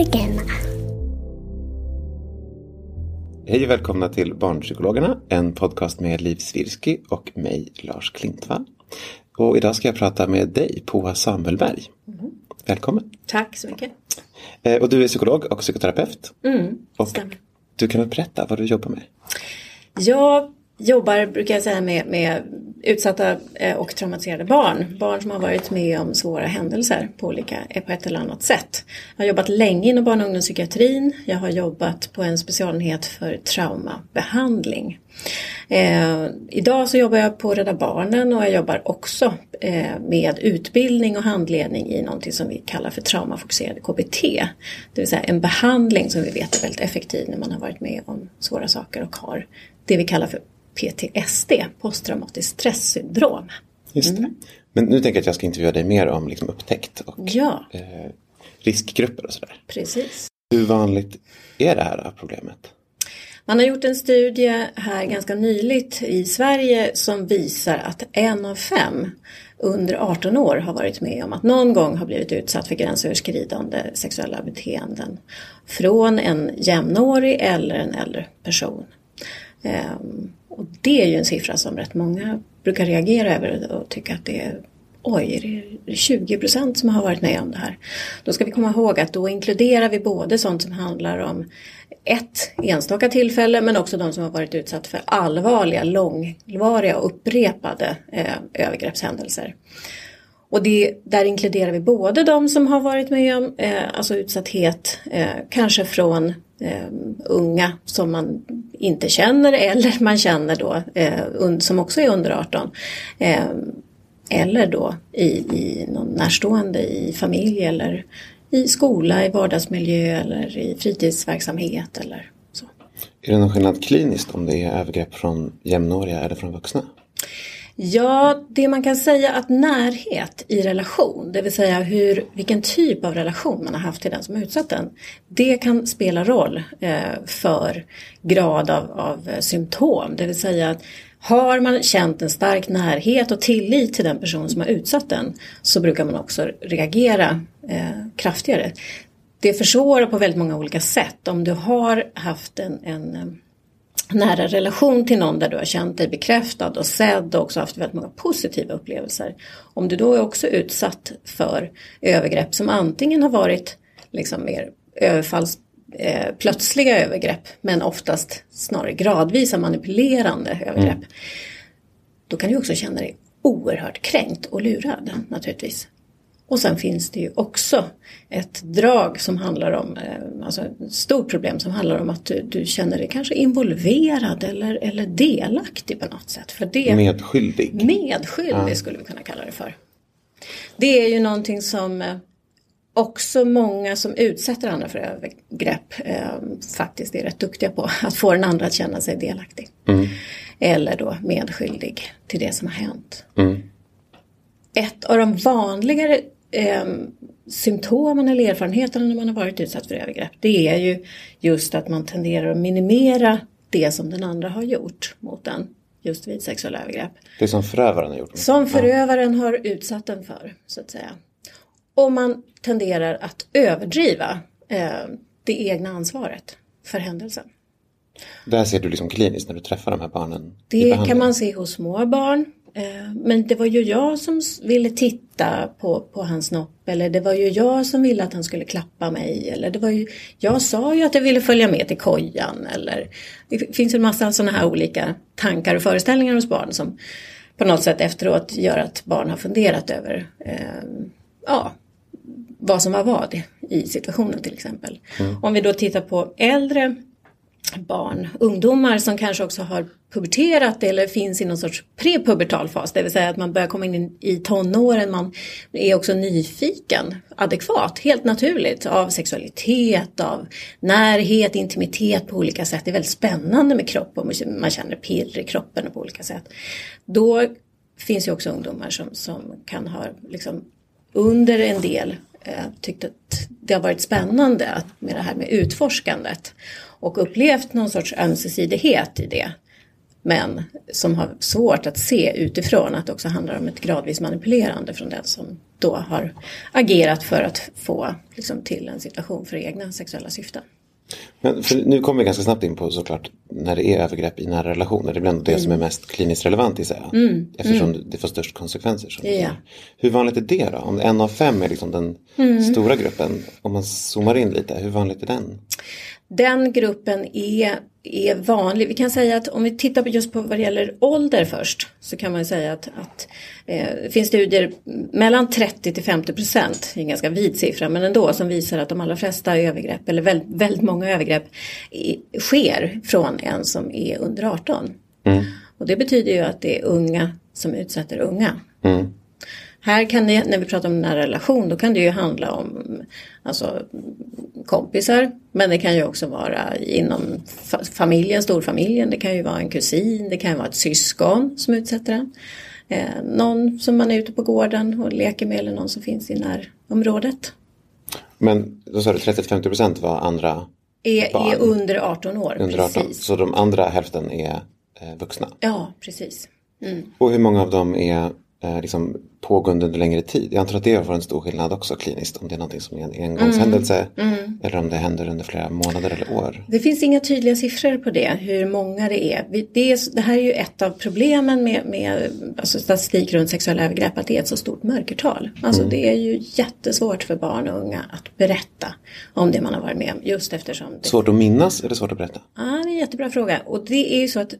Barnpsykologerna. Hej och välkomna till Barnpsykologerna, en podcast med Liv Svirski och mig, Lars Klintvall. Och idag ska jag prata med dig, Poa Samuelberg. Välkommen! Tack så mycket. Eh, Och du är psykolog och psykoterapeut. och stämmer. du kan väl berätta vad du jobbar med? Jag jobbar, brukar jag säga, med, med utsatta eh, och traumatiserade barn. Barn som har varit med om svåra händelser på, olika, eh, på ett eller annat sätt. Jag har jobbat länge inom barn och ungdomspsykiatrin. Jag har jobbat på en specialenhet för traumabehandling. Eh, idag så jobbar jag på Rädda Barnen och jag jobbar också eh, med utbildning och handledning i någonting som vi kallar för traumafokuserad KBT. Det vill säga en behandling som vi vet är väldigt effektiv när man har varit med om svåra saker och har det vi kallar för PTSD, posttraumatiskt stresssyndrom. Just det. Men nu tänker jag att jag ska intervjua dig mer om liksom, upptäckt och Ja, eh, riskgrupper och sådär. precis. Hur vanligt är det här problemet? Man har gjort en studie här ganska nyligt i Sverige som visar att en av fem under 18 år har varit med om att någon gång har blivit utsatt för gränsöverskridande sexuella beteenden från en jämnårig eller en äldre person. Ehm, och det är ju en siffra som rätt många brukar reagera över och tycka att det är Oj, är det 20 procent som har varit med om det här? Då ska vi komma ihåg att då inkluderar vi både sånt som handlar om ett enstaka tillfälle men också de som har varit utsatt för allvarliga, långvariga och upprepade eh, övergreppshändelser. Och det, där inkluderar vi både de som har varit med om eh, alltså utsatthet, eh, kanske från eh, unga som man inte känner eller man känner då eh, som också är under 18. Eller då i, i någon närstående i familj eller i skola, i vardagsmiljö eller i fritidsverksamhet eller så. Är det någon skillnad kliniskt om det är övergrepp från jämnåriga eller från vuxna? Ja, det man kan säga att närhet i relation, det vill säga hur, vilken typ av relation man har haft till den som utsatt den, det kan spela roll eh, för grad av, av symptom. Det vill säga att har man känt en stark närhet och tillit till den person som har utsatt den så brukar man också reagera eh, kraftigare. Det försvårar på väldigt många olika sätt. Om du har haft en, en eh, nära relation till någon där du har känt dig bekräftad och sedd och också haft väldigt många positiva upplevelser. Om du då är också utsatt för övergrepp som antingen har varit liksom mer överfalls eh, plötsliga övergrepp men oftast snarare gradvisa manipulerande övergrepp. Då kan du också känna dig oerhört kränkt och lurad naturligtvis. Och sen finns det ju också ett drag som handlar om, eh, alltså ett stort problem som handlar om att du, du känner dig kanske involverad eller, eller delaktig på något sätt. För det, Medskyldig? Medskyldig skulle vi kunna kalla det för. Det är ju någonting som eh, också många som utsätter andra för övergrepp eh, faktiskt är rätt duktiga på. Att få den andra att känna sig delaktig. Eller då medskyldig till det som har hänt. Ett av de vanligare eh, symptomen eller erfarenheterna när man har varit utsatt för övergrepp det är ju just att man tenderar att minimera det som den andra har gjort mot den just vid sexuella övergrepp. Det som förövaren har gjort? Som förövaren har utsatt den för, så att säga. Och man tenderar att överdriva eh, det egna ansvaret för händelsen. Där ser du liksom kliniskt när du träffar de här barnen? Det kan man se hos små barn. Eh, Men det var ju jag som ville titta på, på hans snopp eller det var ju jag som ville att han skulle klappa mig eller det var ju, jag sa ju att jag ville följa med till kojan eller det finns en massa sådana här olika tankar och föreställningar hos barn som på något sätt efteråt gör att barn har funderat över eh, ja, vad som var vad i situationen till exempel. Om vi då tittar på äldre barn, ungdomar som kanske också har puberterat eller finns i någon sorts prepubertal fas, det vill säga att man börjar komma in i tonåren, man är också nyfiken, adekvat, helt naturligt av sexualitet, av närhet, intimitet på olika sätt. Det är väldigt spännande med kropp och man känner pirr i kroppen på olika sätt. Då finns ju också ungdomar som, som kan ha liksom under en del eh, tyckt att det har varit spännande med det här med utforskandet och upplevt någon sorts ömsesidighet i det. Men som har svårt att se utifrån att det också handlar om ett gradvis manipulerande från den som då har agerat för att få liksom, till en situation för egna sexuella syften. Men nu kommer vi ganska snabbt in på såklart när det är övergrepp i nära relationer. Det är väl ändå det som är mest kliniskt relevant i sig. Eftersom det får störst konsekvenser. Som Mm. Ja. Hur vanligt är det då? Om en av fem är liksom den Mm. stora gruppen. Om man zoomar in lite, hur vanligt är den? Den gruppen är, är vanlig. Vi kan säga att om vi tittar på just på vad det gäller ålder först så kan man säga att, att eh, det finns studier mellan 30 till 50 procent, en ganska vid siffra men ändå, som visar att de allra flesta övergrepp eller väldigt, väldigt många övergrepp i, sker från en som är under 18. Och det betyder ju att det är unga som utsätter unga. Här kan det, när vi pratar om nära relation, då kan det ju handla om alltså, kompisar. Men det kan ju också vara inom fa- familjen, storfamiljen. Det kan ju vara en kusin, det kan vara ett syskon som utsätter en. Eh, någon som man är ute på gården och leker med eller någon som finns i närområdet. Men då sa du 30-50 procent var andra Är, Barn. är under 18 år. under 18. precis. Så de andra hälften är eh, vuxna. Ja, precis. Och hur många av dem är eh, liksom pågående under längre tid? Jag antar att det var en stor skillnad också kliniskt. Om det är någonting som är en engångshändelse. Mm. Eller om det händer under flera månader eller år. Det finns inga tydliga siffror på det, hur många det är. Det, är, det här är ju ett av problemen med, med alltså statistik runt sexuella övergrepp, att det är ett så stort mörkertal. Alltså det är ju jättesvårt för barn och unga att berätta om det man har varit med om, just eftersom det Svårt att minnas eller svårt att berätta? Ja, det är en jättebra fråga. Och det är ju så att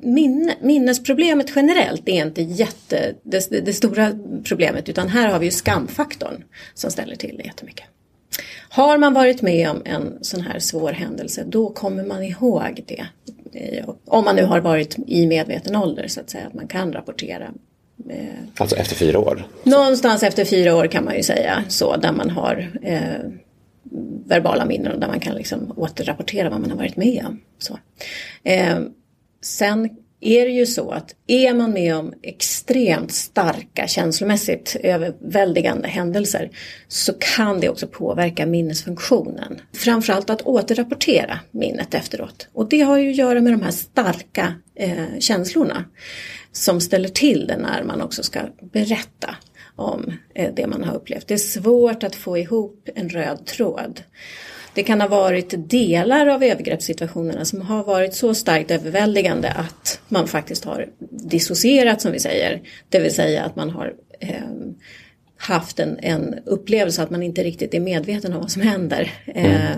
minne, minnesproblemet generellt är inte jätte, det, det, stora problemet utan här har vi ju skamfaktorn som ställer till det jättemycket. Har man varit med om en sån här svår händelse då kommer man ihåg det. Eh, Om man nu har varit i medveten ålder så att säga, att man kan rapportera. Eh, Alltså efter fyra år. Någonstans efter fyra år kan man ju säga så, där man har eh, verbala minnen och där man kan liksom återrapportera vad man har varit med om. Så. Eh, sen är det ju så att är man med om extremt starka känslomässigt överväldigande händelser så kan det också påverka minnesfunktionen. Framförallt att återrapportera minnet efteråt. Och det har ju att göra med de här starka eh, känslorna som ställer till det när man också ska berätta om eh, det man har upplevt. Det är svårt att få ihop en röd tråd. Det kan ha varit delar av övergreppssituationerna som har varit så starkt överväldigande att man faktiskt har dissocierat som vi säger. Det vill säga att man har eh, haft en, en upplevelse att man inte riktigt är medveten om vad som händer. Eh,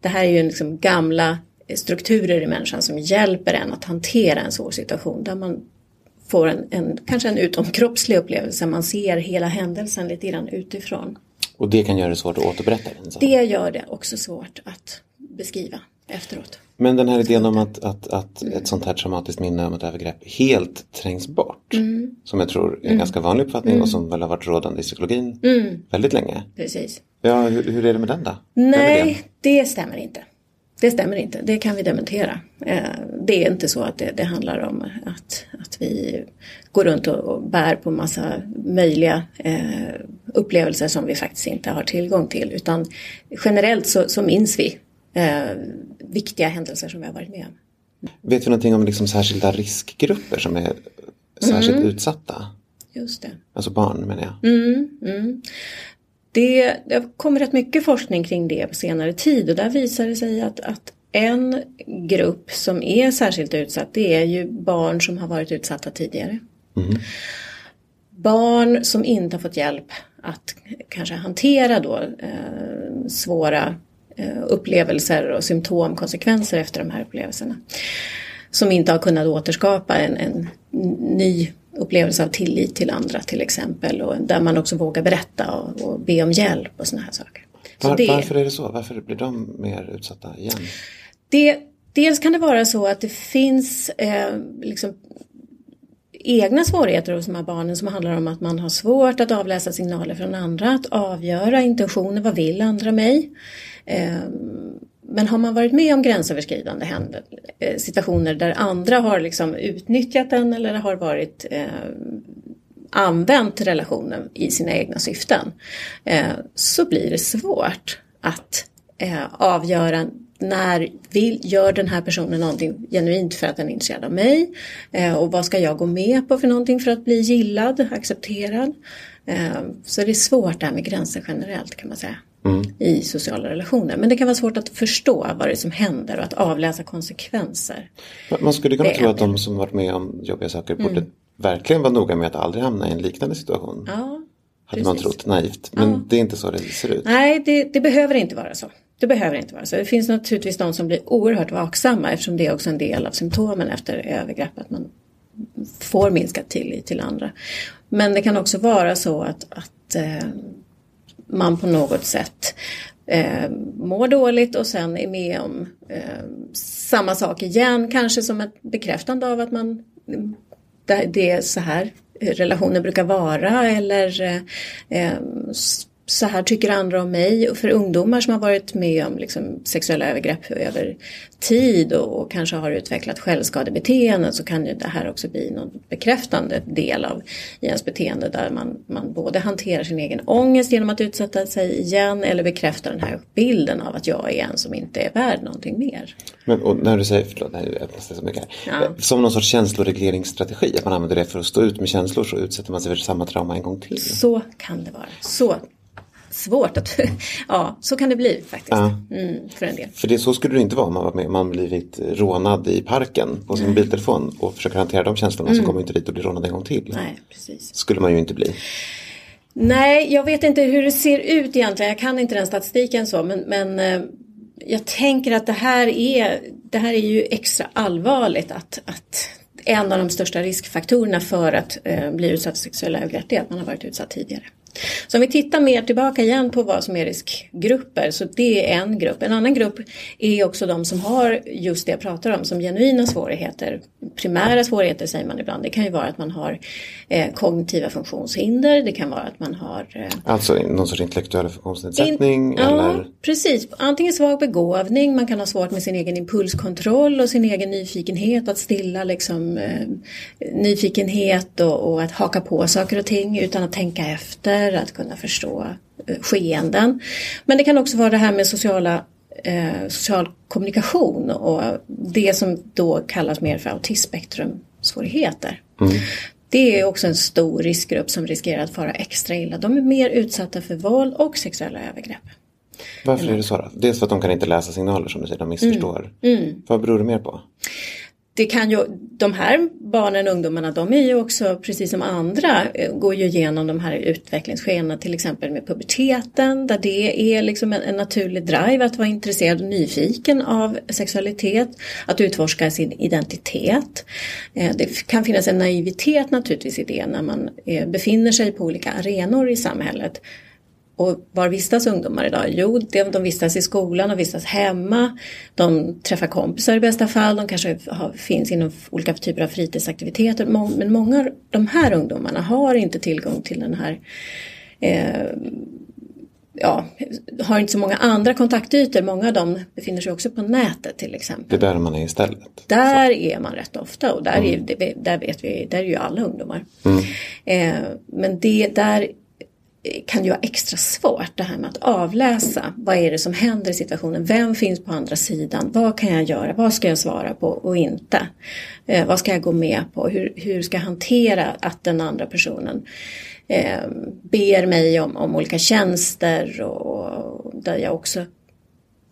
det här är ju liksom gamla strukturer i människan som hjälper en att hantera en svår situation där man får en, en kanske en utomkroppslig upplevelse. Man ser hela händelsen lite grann utifrån. Och det kan göra det svårt att återberätta den. Så. Det gör det också svårt att beskriva efteråt. Men den här idén om att, att, att ett sånt här traumatiskt minne om ett övergrepp helt trängs bort. Mm. Som jag tror är en ganska vanlig uppfattning och som väl har varit rådande i psykologin Mm. väldigt länge. Precis. Ja, hur, hur är det med den då? Nej, det stämmer inte. Det stämmer inte, det kan vi dementera. Eh, Det är inte så att det, det handlar om att, att vi går runt och, och bär på massa möjliga eh, upplevelser som vi faktiskt inte har tillgång till. Utan generellt så, så minns vi eh, viktiga händelser som vi har varit med om. Vet vi någonting om liksom särskilda riskgrupper som är särskilt Mm. utsatta? Just det. Alltså barn menar jag. Mm, mm. Det, det har kommit rätt mycket forskning kring det på senare tid och där visar det sig att, att en grupp som är särskilt utsatt det är ju barn som har varit utsatta tidigare. Barn som inte har fått hjälp att kanske hantera då eh, svåra eh, upplevelser och symptomkonsekvenser efter de här upplevelserna. Som inte har kunnat återskapa en, en ny upplevelse av tillit till andra till exempel och där man också vågar berätta och, och be om hjälp och sådana här saker. Var, det- Varför är det så? Varför blir de mer utsatta igen? det, dels kan det vara så att det finns eh, liksom egna svårigheter hos de här barnen som handlar om att man har svårt att avläsa signaler från andra, att avgöra intentioner, vad vill andra mig? Eh, men har man varit med om gränsöverskridande eh, situationer där andra har liksom utnyttjat den eller har varit eh, använt relationen i sina egna syften eh, så blir det svårt att eh, avgöra när vill, gör den här personen någonting genuint för att den är intresserad av mig eh, och vad ska jag gå med på för någonting för att bli gillad, accepterad. Eh, så det är svårt det här med gränser generellt kan man säga i sociala relationer. Men det kan vara svårt att förstå vad det är som händer och att avläsa konsekvenser. Man skulle kunna Det tro att de som varit med om jobbiga saker borde verkligen vara noga med att aldrig hamna i en liknande situation. Ja, hade man trott naivt. Men det är inte så det ser ut. Nej, det, det behöver inte vara så. Det behöver inte vara så. Det finns naturligtvis de som blir oerhört vaksamma eftersom det är också en del av symptomen efter övergrepp. Att man får minskad tillit till andra. Men det kan också vara så att, att eh, man på något sätt eh, mår dåligt och sen är med om eh, samma sak igen. Kanske som ett bekräftande av att man det, är så här relationer brukar vara eller eh, eh så här tycker andra om mig. Och för ungdomar som har varit med om liksom, sexuella övergrepp över tid och, och kanske har utvecklat självskadebeteenden så kan ju det här också bli någon bekräftande del av i ens beteende där man, man både hanterar sin egen ångest genom att utsätta sig igen eller bekräftar den här bilden av att jag är en som inte är värd någonting mer. Men och när du säger, förlåt, jag öppnas det så mycket här. Ja. Eh, Som någon sorts känsloregleringsstrategi, att man använder det för att stå ut med känslor så utsätter man sig för samma trauma en gång till. Så kan det vara. Så svårt att... ja, så kan det bli faktiskt. Ja. Mm, för en del. För det, så skulle det inte vara om man var med, man blivit rånad i parken på sin biltelefon och försöker hantera de känslorna så kommer man inte dit och blir rånad en gång till. Mm. Nej, precis. Skulle man ju inte bli. Nej, jag vet inte hur det ser ut egentligen. Jag kan inte den statistiken så. Men, men eh, jag tänker att det här är, det här är ju extra allvarligt. Att, att en av de största riskfaktorerna för att eh, bli utsatt för sexuella övergrepp är att man har varit utsatt tidigare. Så om vi tittar mer tillbaka igen på vad som är riskgrupper så det är en grupp. En annan grupp är också de som har just det jag pratar om som genuina svårigheter. Primära svårigheter säger man ibland. Det kan ju vara att man har eh, kognitiva funktionshinder. Det kan vara att man har eh, Alltså någon sorts intellektuell funktionsnedsättning in- eller Ja, precis. Antingen svag begåvning, man kan ha svårt med sin egen impulskontroll och sin egen nyfikenhet, att stilla liksom, eh, nyfikenhet och, och att haka på saker och ting utan att tänka efter, att kunna förstå eh, skeenden. Men det kan också vara det här med sociala eh, social kommunikation och det som då kallas mer för autismspektrumsvårigheter. Det är också en stor riskgrupp som riskerar att fara extra illa. De är mer utsatta för våld och sexuella övergrepp. varför är det så då? Dels för att de kan inte läsa signaler som du säger, de missförstår. Mm. Vad beror det mer på? Det kan ju, de här barnen och ungdomarna de är ju också precis som andra eh, går ju igenom de här utvecklingsskedena till exempel med puberteten där det är liksom en, en naturlig drive att vara intresserad och nyfiken av sexualitet, att utforska sin identitet. Eh, det kan finnas en naivitet naturligtvis i det när man eh, befinner sig på olika arenor i samhället. Och var vistas ungdomar idag? Jo, de, vistas i skolan, de vistas hemma, de träffar kompisar i bästa fall, de kanske har, finns inom olika typer av fritidsaktiviteter. Men många av de här ungdomarna har inte tillgång till den här eh, Ja, har inte så många andra kontaktytor. Många av dem befinner sig också på nätet till exempel. Det är där man är istället. Där är man rätt ofta och där, är, det, där vet vi, där är ju alla ungdomar. Eh, men det där kan ju vara extra svårt det här med att avläsa. Vad är det som händer i situationen? Vem finns på andra sidan? Vad kan jag göra? Vad ska jag svara på och inte? Eh, vad ska jag gå med på? Hur, hur ska jag hantera att den andra personen eh, ber mig om, om olika tjänster och, och där jag också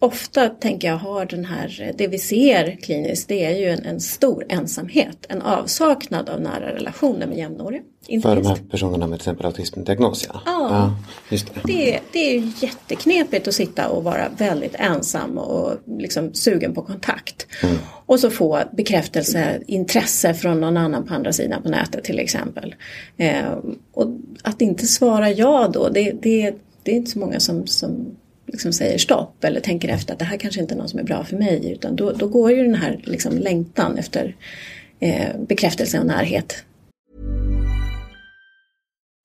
ofta tänker jag har den här, det vi ser kliniskt det är ju en, en stor ensamhet, en avsaknad av nära relationer med jämnåriga. För de här personerna med till exempel autismdiagnos ja. Ja, ja just det. Det, det är ju jätteknepigt att sitta och vara väldigt ensam och liksom sugen på kontakt. Mm. Och så få bekräftelse, intresse från någon annan på andra sidan på nätet till exempel. Eh, och att inte svara ja då, det, det, det är inte så många som, som liksom säger stopp eller tänker efter att det här kanske inte är någon som är bra för mig. Utan då, då går ju den här liksom längtan efter eh, bekräftelse och närhet.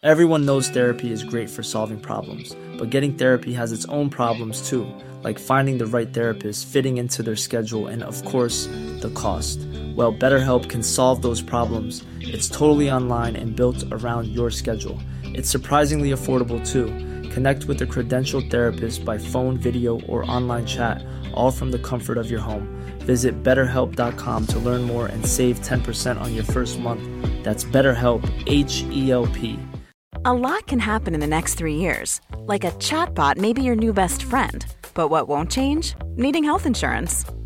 Everyone knows therapy is great for solving problems, but getting therapy has its own problems too, like finding the right therapist, fitting into their schedule, and of course, the cost. Well, BetterHelp can solve those problems. It's totally online and built around your schedule. It's surprisingly affordable too. Connect with a credentialed therapist by phone, video, or online chat, all from the comfort of your home. Visit betterhelp.com to learn more and save 10% on your first month. That's BetterHelp, H E L P. A lot can happen in the next three years. Like a chatbot may be your new best friend. But what won't change? Needing health insurance.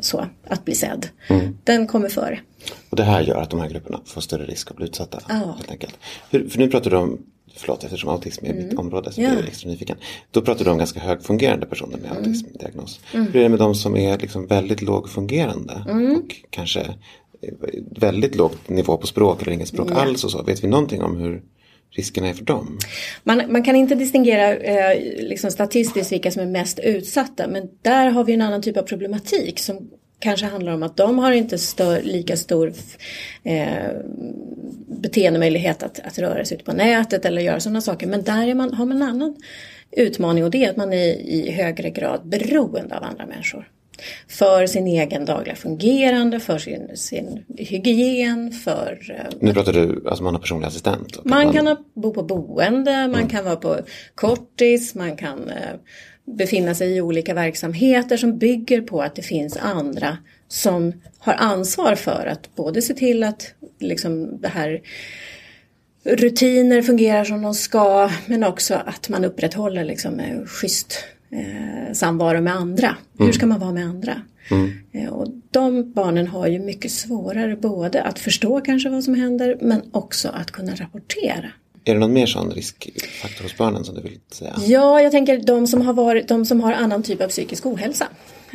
Så, att bli sedd. Mm. Den kommer före. Och det här gör att de här grupperna får större risk att bli utsatta. Ja. Helt enkelt. Hur, för nu pratar du om, förlåt eftersom autism är mitt område så blir jag extra nyfiken. Då pratar du om ganska högfungerande personer med autismdiagnos. Hur är det med de som är liksom väldigt lågfungerande och kanske eh, väldigt låg nivå på språk eller inget språk alls och så. Vet vi någonting om hur riskerna är för dem? Man, man kan inte distingera eh, liksom statistiskt vilka som är mest utsatta men där har vi en annan typ av problematik som kanske handlar om att de har inte stör, lika stor eh, beteendemöjlighet att, att röra sig ute på nätet eller göra sådana saker. Men där är man, har man en annan utmaning och det är att man är i högre grad beroende av andra människor. För sin egen dagliga fungerande, för sin, sin hygien, för eh, Nu pratar du, alltså man har personlig assistent. och man kan ha, bo på boende, man kan vara på kortis, man kan eh, befinna sig i olika verksamheter som bygger på att det finns andra som har ansvar för att både se till att liksom det här rutiner fungerar som de ska men också att man upprätthåller liksom schysst eh, samvaro med andra. Hur ska man vara med andra? Eh, och de barnen har ju mycket svårare både att förstå kanske vad som händer men också att kunna rapportera. Är det någon mer sån riskfaktor hos barnen som du vill säga? Ja, jag tänker de som har, varit, de som har annan typ av psykisk ohälsa.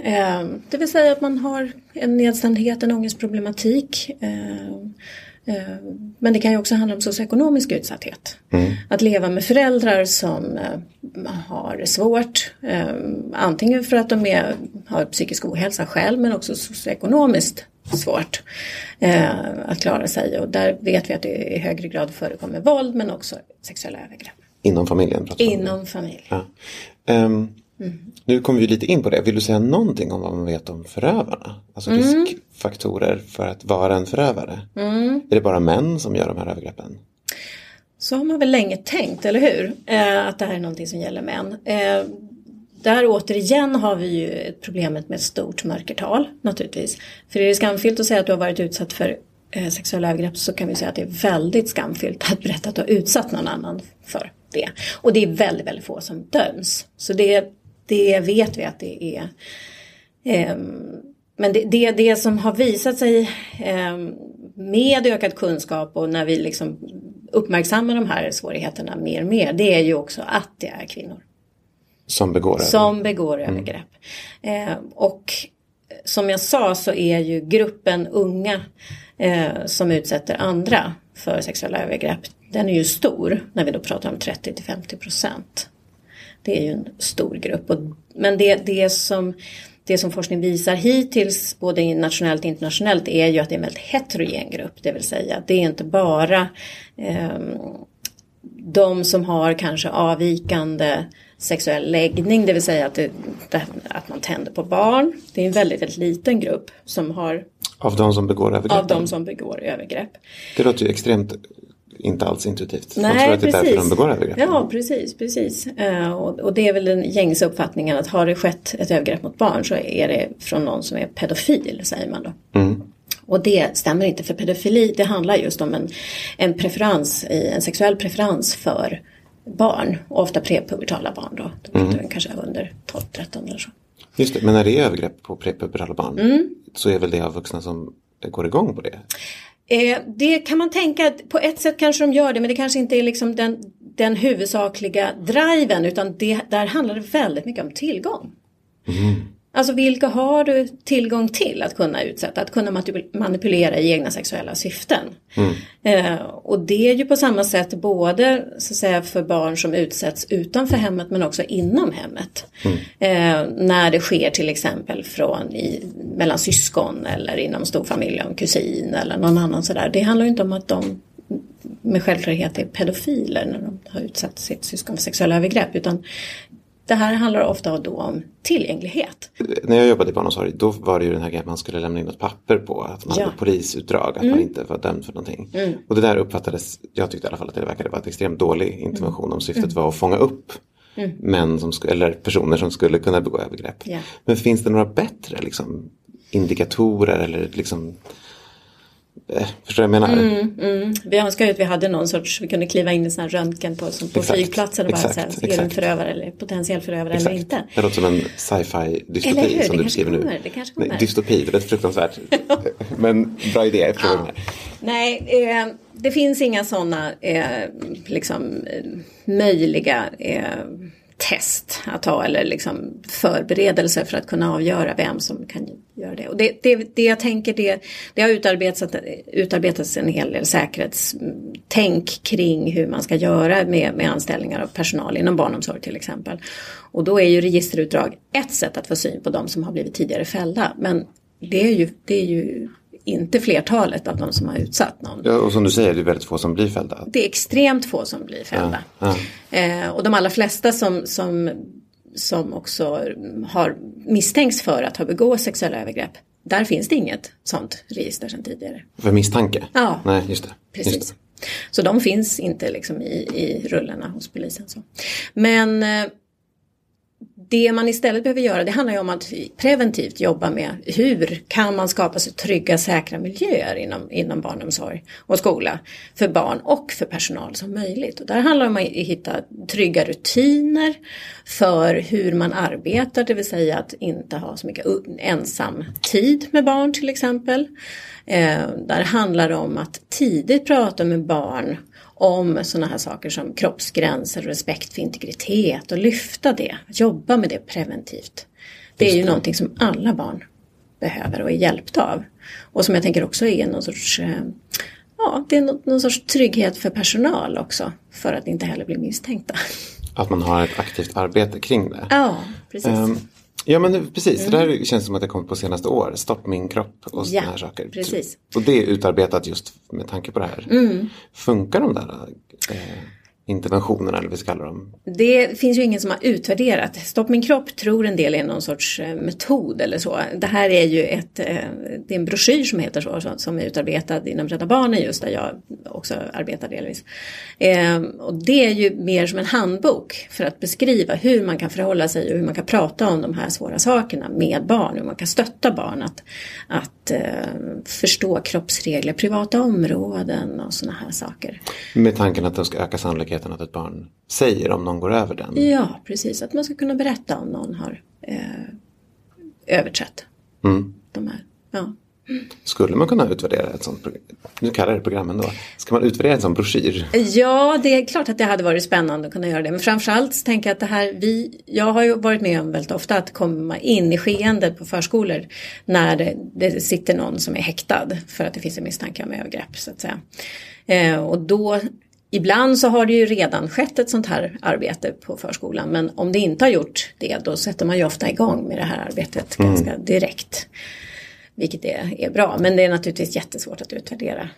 Eh, det vill säga att man har en nedstämdhet, en ångestproblematik. Eh, men det kan ju också handla om socioekonomisk utsatthet. Att leva med föräldrar som eh, har svårt. Eh, antingen för att de är, har psykisk ohälsa själv men också socioekonomiskt svårt eh, att klara sig. Och där vet vi att det i högre grad förekommer våld men också sexuella övergrepp. Inom familjen? Inom familj. Ja. Ehm, Nu kommer vi lite in på det. Vill du säga någonting om vad man vet om förövarna? Alltså riskfaktorer för att vara en förövare. Är det bara män som gör de här övergreppen? Så har man väl länge tänkt, eller hur? Eh, att det här är någonting som gäller män. Eh, där återigen har vi ju ett problemet med ett stort mörkertal naturligtvis. För det är skamfyllt att säga att du har varit utsatt för eh, sexuella övergrepp så kan vi säga att det är väldigt skamfyllt att berätta att du har utsatt någon annan för det. Och det är väldigt, väldigt få som döms. Så det, det vet vi att det är. Men det, det, det som har visat sig eh, med ökad kunskap och när vi liksom uppmärksammar de här svårigheterna mer och mer, det är ju också att det är kvinnor. Som begår Som begår mm. övergrepp. Eh, och som jag sa så är ju gruppen unga eh, som utsätter andra för sexuella övergrepp, den är ju stor när vi då pratar om 30 till 50 procent. Det är ju en stor grupp. Och, men det, det, som, det som forskning visar hittills, både nationellt och internationellt, är ju att det är en väldigt heterogen grupp. Det vill säga det är inte bara eh, de som har kanske avvikande sexuell läggning, det vill säga att, det, att man tänder på barn. Det är en väldigt, väldigt liten grupp som har Av de som begår övergrepp? Av de som begår övergrepp. Det låter ju extremt inte alls intuitivt. Nej, Man tror att det är precis. därför de begår övergrepp. Ja, precis. precis. Och, och, det är väl den gängse uppfattningen att har det skett ett övergrepp mot barn så är det från någon som är pedofil, säger man då. Mm. Och det stämmer inte för pedofili, det handlar just om en, en preferens, en sexuell preferens för barn. Och ofta prepubertala barn då. då mm. Kanske under 12-13 eller så. Just det, men när det är övergrepp på prepubertala barn mm. så är väl det av vuxna som går igång på det? Eh, det kan man tänka, att på ett sätt kanske de gör det men det kanske inte är liksom den, den huvudsakliga driven utan det, där handlar det väldigt mycket om tillgång. Mm. Alltså vilka har du tillgång till att kunna utsätta, att kunna manipulera i egna sexuella syften. Mm. Eh, och det är ju på samma sätt både så att säga, för barn som utsätts utanför hemmet men också inom hemmet. Mm. Eh, när det sker till exempel från i, mellan syskon eller inom storfamilj, en kusin eller någon annan sådär. Det handlar ju inte om att de med självklarhet är pedofiler när de har utsatt sitt syskon för sexuella övergrepp utan det här handlar ofta då om tillgänglighet. När jag jobbade i barnomsorg då var det ju den här grejen att man skulle lämna in ett papper på att man ja. hade polisutdrag, att mm. man inte var dömd för någonting. Mm. Och det där uppfattades, jag tyckte i alla fall att det verkade vara ett extremt dålig intervention mm. om syftet mm. var att fånga upp mm. män som, eller personer som skulle kunna begå övergrepp. Ja. Men finns det några bättre liksom, indikatorer eller liksom förstår du vad jag menar? Mm, mm. Vi önskar ju att vi hade någon sorts, vi kunde kliva in i sån här röntgen på, som på exakt, flygplatsen och bara exakt, säga, är du en förövare eller potentiell förövare exakt. eller inte? Det låter som en sci-fi dystopi som du beskriver kommer, nu. Det kanske kommer. Nej, dystopi, det låter fruktansvärt. Men bra idé, ja. Nej, eh, det finns inga sådana eh, liksom, eh, möjliga eh, test att ha eller liksom förberedelser för att kunna avgöra vem som kan göra det. Och det, det, det jag tänker det, det har utarbetats, utarbetats en hel del säkerhetstänk kring hur man ska göra med, med anställningar av personal inom barnomsorg till exempel. Och då är ju registerutdrag ett sätt att få syn på de som har blivit tidigare fällda. Men det är ju, det är ju inte flertalet av de som har utsatt någon. Ja, och som du säger, det är väldigt få som blir fällda. Det är extremt få som blir fällda. Ja, ja. Eh, och de allra flesta som, som, som också har misstänks för att ha begått sexuella övergrepp. Där finns det inget sånt register sedan tidigare. För misstanke? Ja, Nej, just det. precis. Just det. Så de finns inte liksom i, i rullarna hos polisen. Så. Men eh, det man istället behöver göra det handlar ju om att preventivt jobba med hur kan man skapa så trygga säkra miljöer inom, inom barnomsorg och skola för barn och för personal som möjligt. Och där handlar det om att hitta trygga rutiner för hur man arbetar, det vill säga att inte ha så mycket ensam tid med barn till exempel. Eh, där handlar det om att tidigt prata med barn om sådana här saker som kroppsgränser och respekt för integritet och lyfta det, jobba med det preventivt. Det är ju någonting som alla barn behöver och är hjälpta av. Och som jag tänker också är någon sorts, eh, ja, det är någon, sorts trygghet för personal också. För att inte heller bli misstänkta. Att man har ett aktivt arbete kring det. Ja, precis. Um, Ja men precis, mm. det där känns som att det kommit på senaste år. Stopp min kropp och sådana ja, här saker. Precis. Och det är utarbetat just med tanke på det här. Mm. Funkar de där äh, interventionerna eller vad vi ska kalla dem? Det finns ju ingen som har utvärderat. Stopp min kropp tror en del är någon sorts eh, metod eller så. Det här är ju ett, eh, det är en broschyr som heter så som är utarbetad inom Rädda Barnen just där jag också arbetar delvis. Ehm, och det är ju mer som en handbok för att beskriva hur man kan förhålla sig och hur man kan prata om de här svåra sakerna med barn. Hur man kan stötta barn att, att eh, förstå kroppsregler, privata områden och sådana här saker. Med tanken att det ska öka sannolikheten att ett barn säger om någon går över den? Ja, precis. Att man ska kunna berätta om någon har eh, överträtt Mm. de här. Ja. Skulle man kunna utvärdera ett sånt program? Nu kallar jag det programmen då. Ska man utvärdera en sån broschyr? Ja, det är klart att det hade varit spännande att kunna göra det. Men framförallt så tänker jag att det här, vi, jag har ju varit med om väldigt ofta att komma in i skeendet på förskolor när det, det sitter någon som är häktad för att det finns en misstanke om övergrepp så att säga. Eh, och då Ibland så har det ju redan skett ett sånt här arbete på förskolan men om det inte har gjort det då sätter man ju ofta igång med det här arbetet ganska direkt. Vilket är, är bra men det är naturligtvis jättesvårt att utvärdera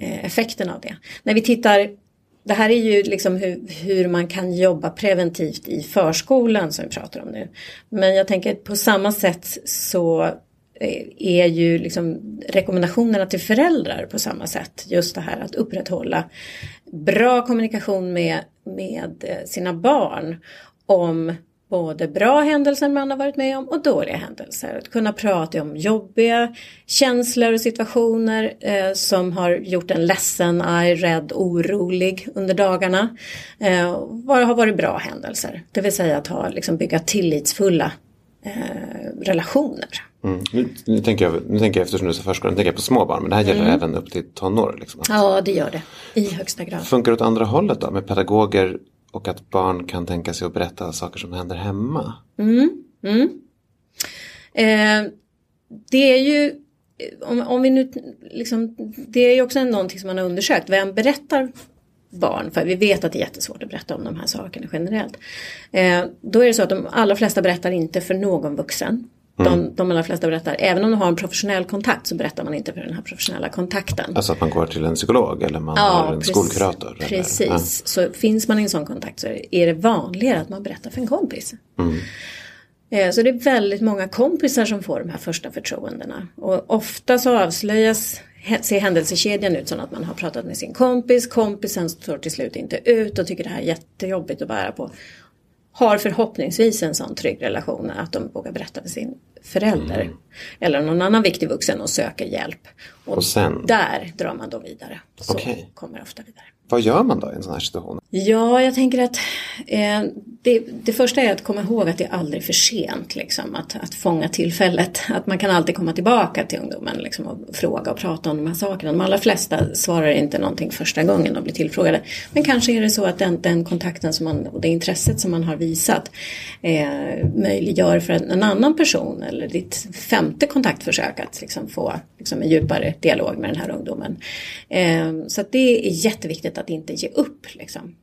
eh, effekten av det. När vi tittar det här är ju liksom hur, hur man kan jobba preventivt i förskolan som vi pratar om nu. Men jag tänker på samma sätt så Eh, är ju liksom rekommendationerna till föräldrar på samma sätt. Just det här att upprätthålla bra kommunikation med, med eh, sina barn om både bra händelser man har varit med om och dåliga händelser. Att kunna prata om jobbiga känslor och situationer eh, som har gjort en ledsen, arg, rädd, orolig under dagarna. Eh, vad har varit bra händelser? Det vill säga att ha, liksom, bygga tillitsfulla eh, relationer. Mm. Nu, nu, tänker jag, nu tänker jag eftersom du är förskolan, tänker jag på små barn men det här gäller även upp till tonår. Liksom. Ja, det gör det i högsta grad. Funkar det åt andra hållet då med pedagoger och att barn kan tänka sig att berätta saker som händer hemma? Eh, det är ju, om, om vi nu liksom, det är ju också någonting som man har undersökt. Vem berättar barn? För vi vet att det är jättesvårt att berätta om de här sakerna generellt. Eh, då är det så att de allra flesta berättar inte för någon vuxen. De, de allra flesta berättar, även om de har en professionell kontakt så berättar man inte för den här professionella kontakten. Alltså att man går till en psykolog eller man har en precis- skolkurator? Eller, Precis, Ja. så finns man i en sån kontakt så är det vanligare att man berättar för en kompis. Eh, Så det är väldigt många kompisar som får de här första förtroendena. Och ofta så avslöjas, ser händelsekedjan ut som att man har pratat med sin kompis, kompisen står till slut inte ut och tycker det här är jättejobbigt att bära på. Har förhoppningsvis en sån trygg relation att de vågar berätta för sin förälder. Eller någon annan viktig vuxen och söker hjälp. Och, Och sen? där drar man då vidare. Så Okej. kommer ofta vidare. Vad gör man då i en sån här situation? Ja, jag tänker att eh, det, det första är att komma ihåg att det är aldrig för sent liksom, att, att fånga tillfället. Att man kan alltid komma tillbaka till ungdomen liksom, och fråga och prata om de här sakerna. De allra flesta svarar inte någonting första gången de blir tillfrågade. Men kanske är det så att den, den kontakten som man, och det intresset som man har visat eh, möjliggör för en, en annan person eller ditt femte kontaktförsök att liksom, få liksom, en djupare dialog med den här ungdomen. Eh, så att det är jätteviktigt att inte ge upp. Liksom.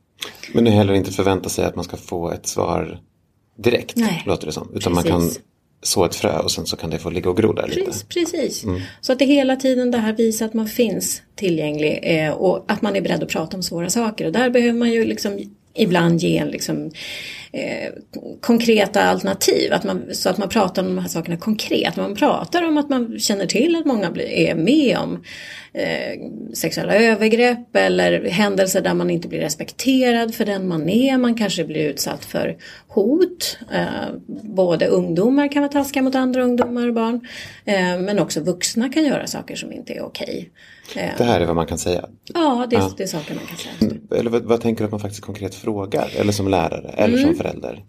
Men heller inte förvänta sig att man ska få ett svar direkt, Nej. låter det som. Utan man kan Precis. så ett frö och sen så kan det få ligga och gro där lite. Precis, precis. Så att det hela tiden det här visar att man finns tillgänglig eh, och att man är beredd att prata om svåra saker. Och där behöver man ju liksom ibland ge liksom, eh, konkreta alternativ. Att man, så att man pratar om de här sakerna konkret. Man pratar om att man känner till att många blir, är med om eh, sexuella övergrepp eller händelser där man inte blir respekterad för den man är. Man kanske blir utsatt för hot. Eh, både ungdomar kan vara taskiga mot andra ungdomar och barn. Eh, men också vuxna kan göra saker som inte är okej. Det här är vad man kan säga. ja, det, är- Ja. det är saker man kan säga. Eller vad, vad tänker du att man faktiskt konkret frågar? Eller som lärare eller Mm. som förälder?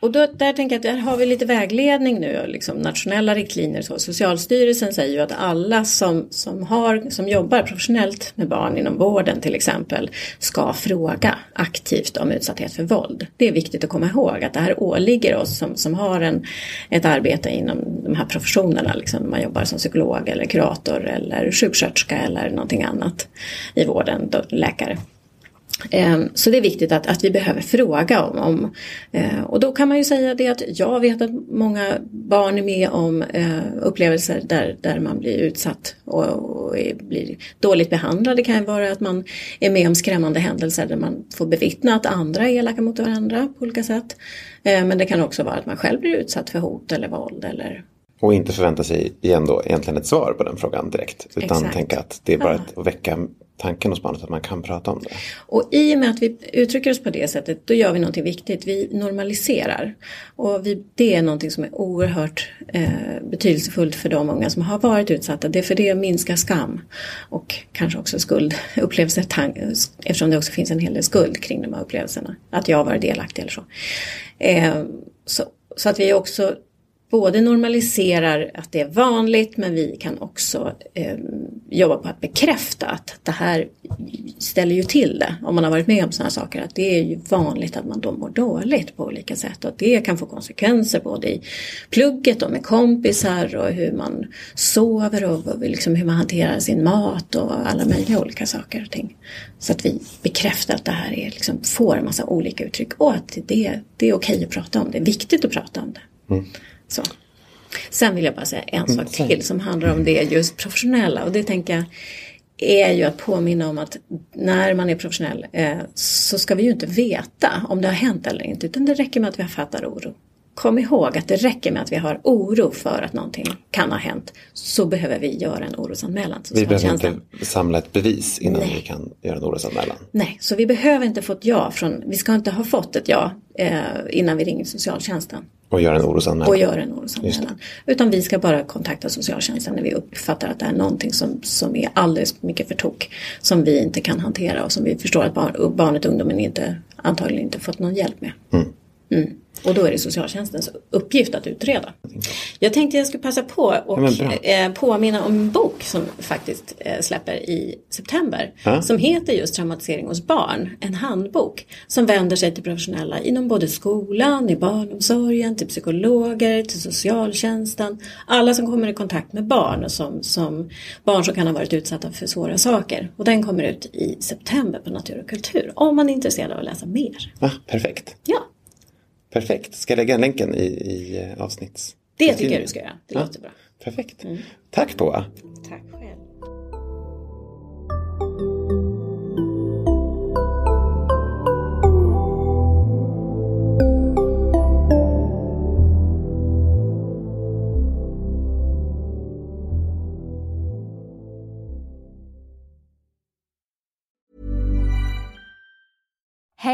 Och då, där tänker jag att där har vi lite vägledning nu, liksom nationella riktlinjer. Så Socialstyrelsen säger ju att alla som, som, har, som jobbar professionellt med barn inom vården till exempel ska fråga aktivt om utsatthet för våld. Det är viktigt att komma ihåg att det här åligger oss som, som har en, ett arbete inom de här professionerna. Liksom man jobbar som psykolog eller kurator eller sjuksköterska eller någonting annat i vården, då, läkare. Ehm, så det är viktigt att, att vi behöver fråga om, om eh, och då kan man ju säga det att jag vet att många barn är med om eh, upplevelser där, där man blir utsatt och, och är, blir dåligt behandlad. Det kan ju vara att man är med om skrämmande händelser där man får bevittna att andra är elaka mot varandra på olika sätt. Eh, men det kan också vara att man själv blir utsatt för hot eller våld eller och inte förvänta sig igen då egentligen ett svar på den frågan direkt. Utan Exakt. tänka att det är bara Ja. att väcka tanken hos barnet att man kan prata om det. Och i och med att vi uttrycker oss på det sättet då gör vi någonting viktigt. Vi normaliserar. Och vi, det är någonting som är oerhört eh, betydelsefullt för de unga som har varit utsatta. Det är för det minskar skam och kanske också skuldupplevelser tan- eftersom det också finns en hel del skuld kring de här upplevelserna. Att jag har varit delaktig eller så. Eh, så, så att vi också både normaliserar att det är vanligt men vi kan också eh, jobba på att bekräfta att det här ställer ju till det om man har varit med om sådana saker. Att det är ju vanligt att man då mår dåligt på olika sätt och att det kan få konsekvenser både i plugget och med kompisar och hur man sover och liksom hur man hanterar sin mat och alla möjliga olika saker och ting. Så att vi bekräftar att det här är, liksom, får en massa olika uttryck och att det, det är okej att prata om det, är viktigt att prata om det. Mm. Så. Sen vill jag bara säga en sak till som handlar om det just professionella och det tänker jag är ju att påminna om att när man är professionell eh, så ska vi ju inte veta om det har hänt eller inte utan det räcker med att vi fattar oro. Kom ihåg att det räcker med att vi har oro för att någonting kan ha hänt så behöver vi göra en orosanmälan Vi behöver inte samla ett bevis innan Nej. vi kan göra en orosanmälan. Nej, så vi behöver inte få ett ja från, vi ska inte ha fått ett ja eh, innan vi ringer socialtjänsten Och göra en orosanmälan. och gör en orosanmälan. Utan vi ska bara kontakta socialtjänsten när vi uppfattar att det är någonting som, som är alldeles mycket för tok. Som vi inte kan hantera och som vi förstår att barn, barnet och ungdomen inte, antagligen inte fått någon hjälp med. Mm. Och då är det socialtjänstens uppgift att utreda. Jag tänkte jag skulle passa på och Ja, eh, påminna om en bok som faktiskt eh, släpper i september. Ja. Som heter just Traumatisering hos barn. En handbok som vänder sig till professionella inom både skolan, i barnomsorgen, till psykologer, till socialtjänsten. Alla som kommer i kontakt med barn och som, som barn som kan ha varit utsatta för svåra saker. Och den kommer ut i september på Natur och kultur. Om man är intresserad av att läsa mer. Ah, perfekt. Ja, Perfekt. Ska jag lägga länken i, i eh, avsnitts... det tycker jag du ska göra. Det Ja. låter bra. Perfekt. Tack Poa. Tack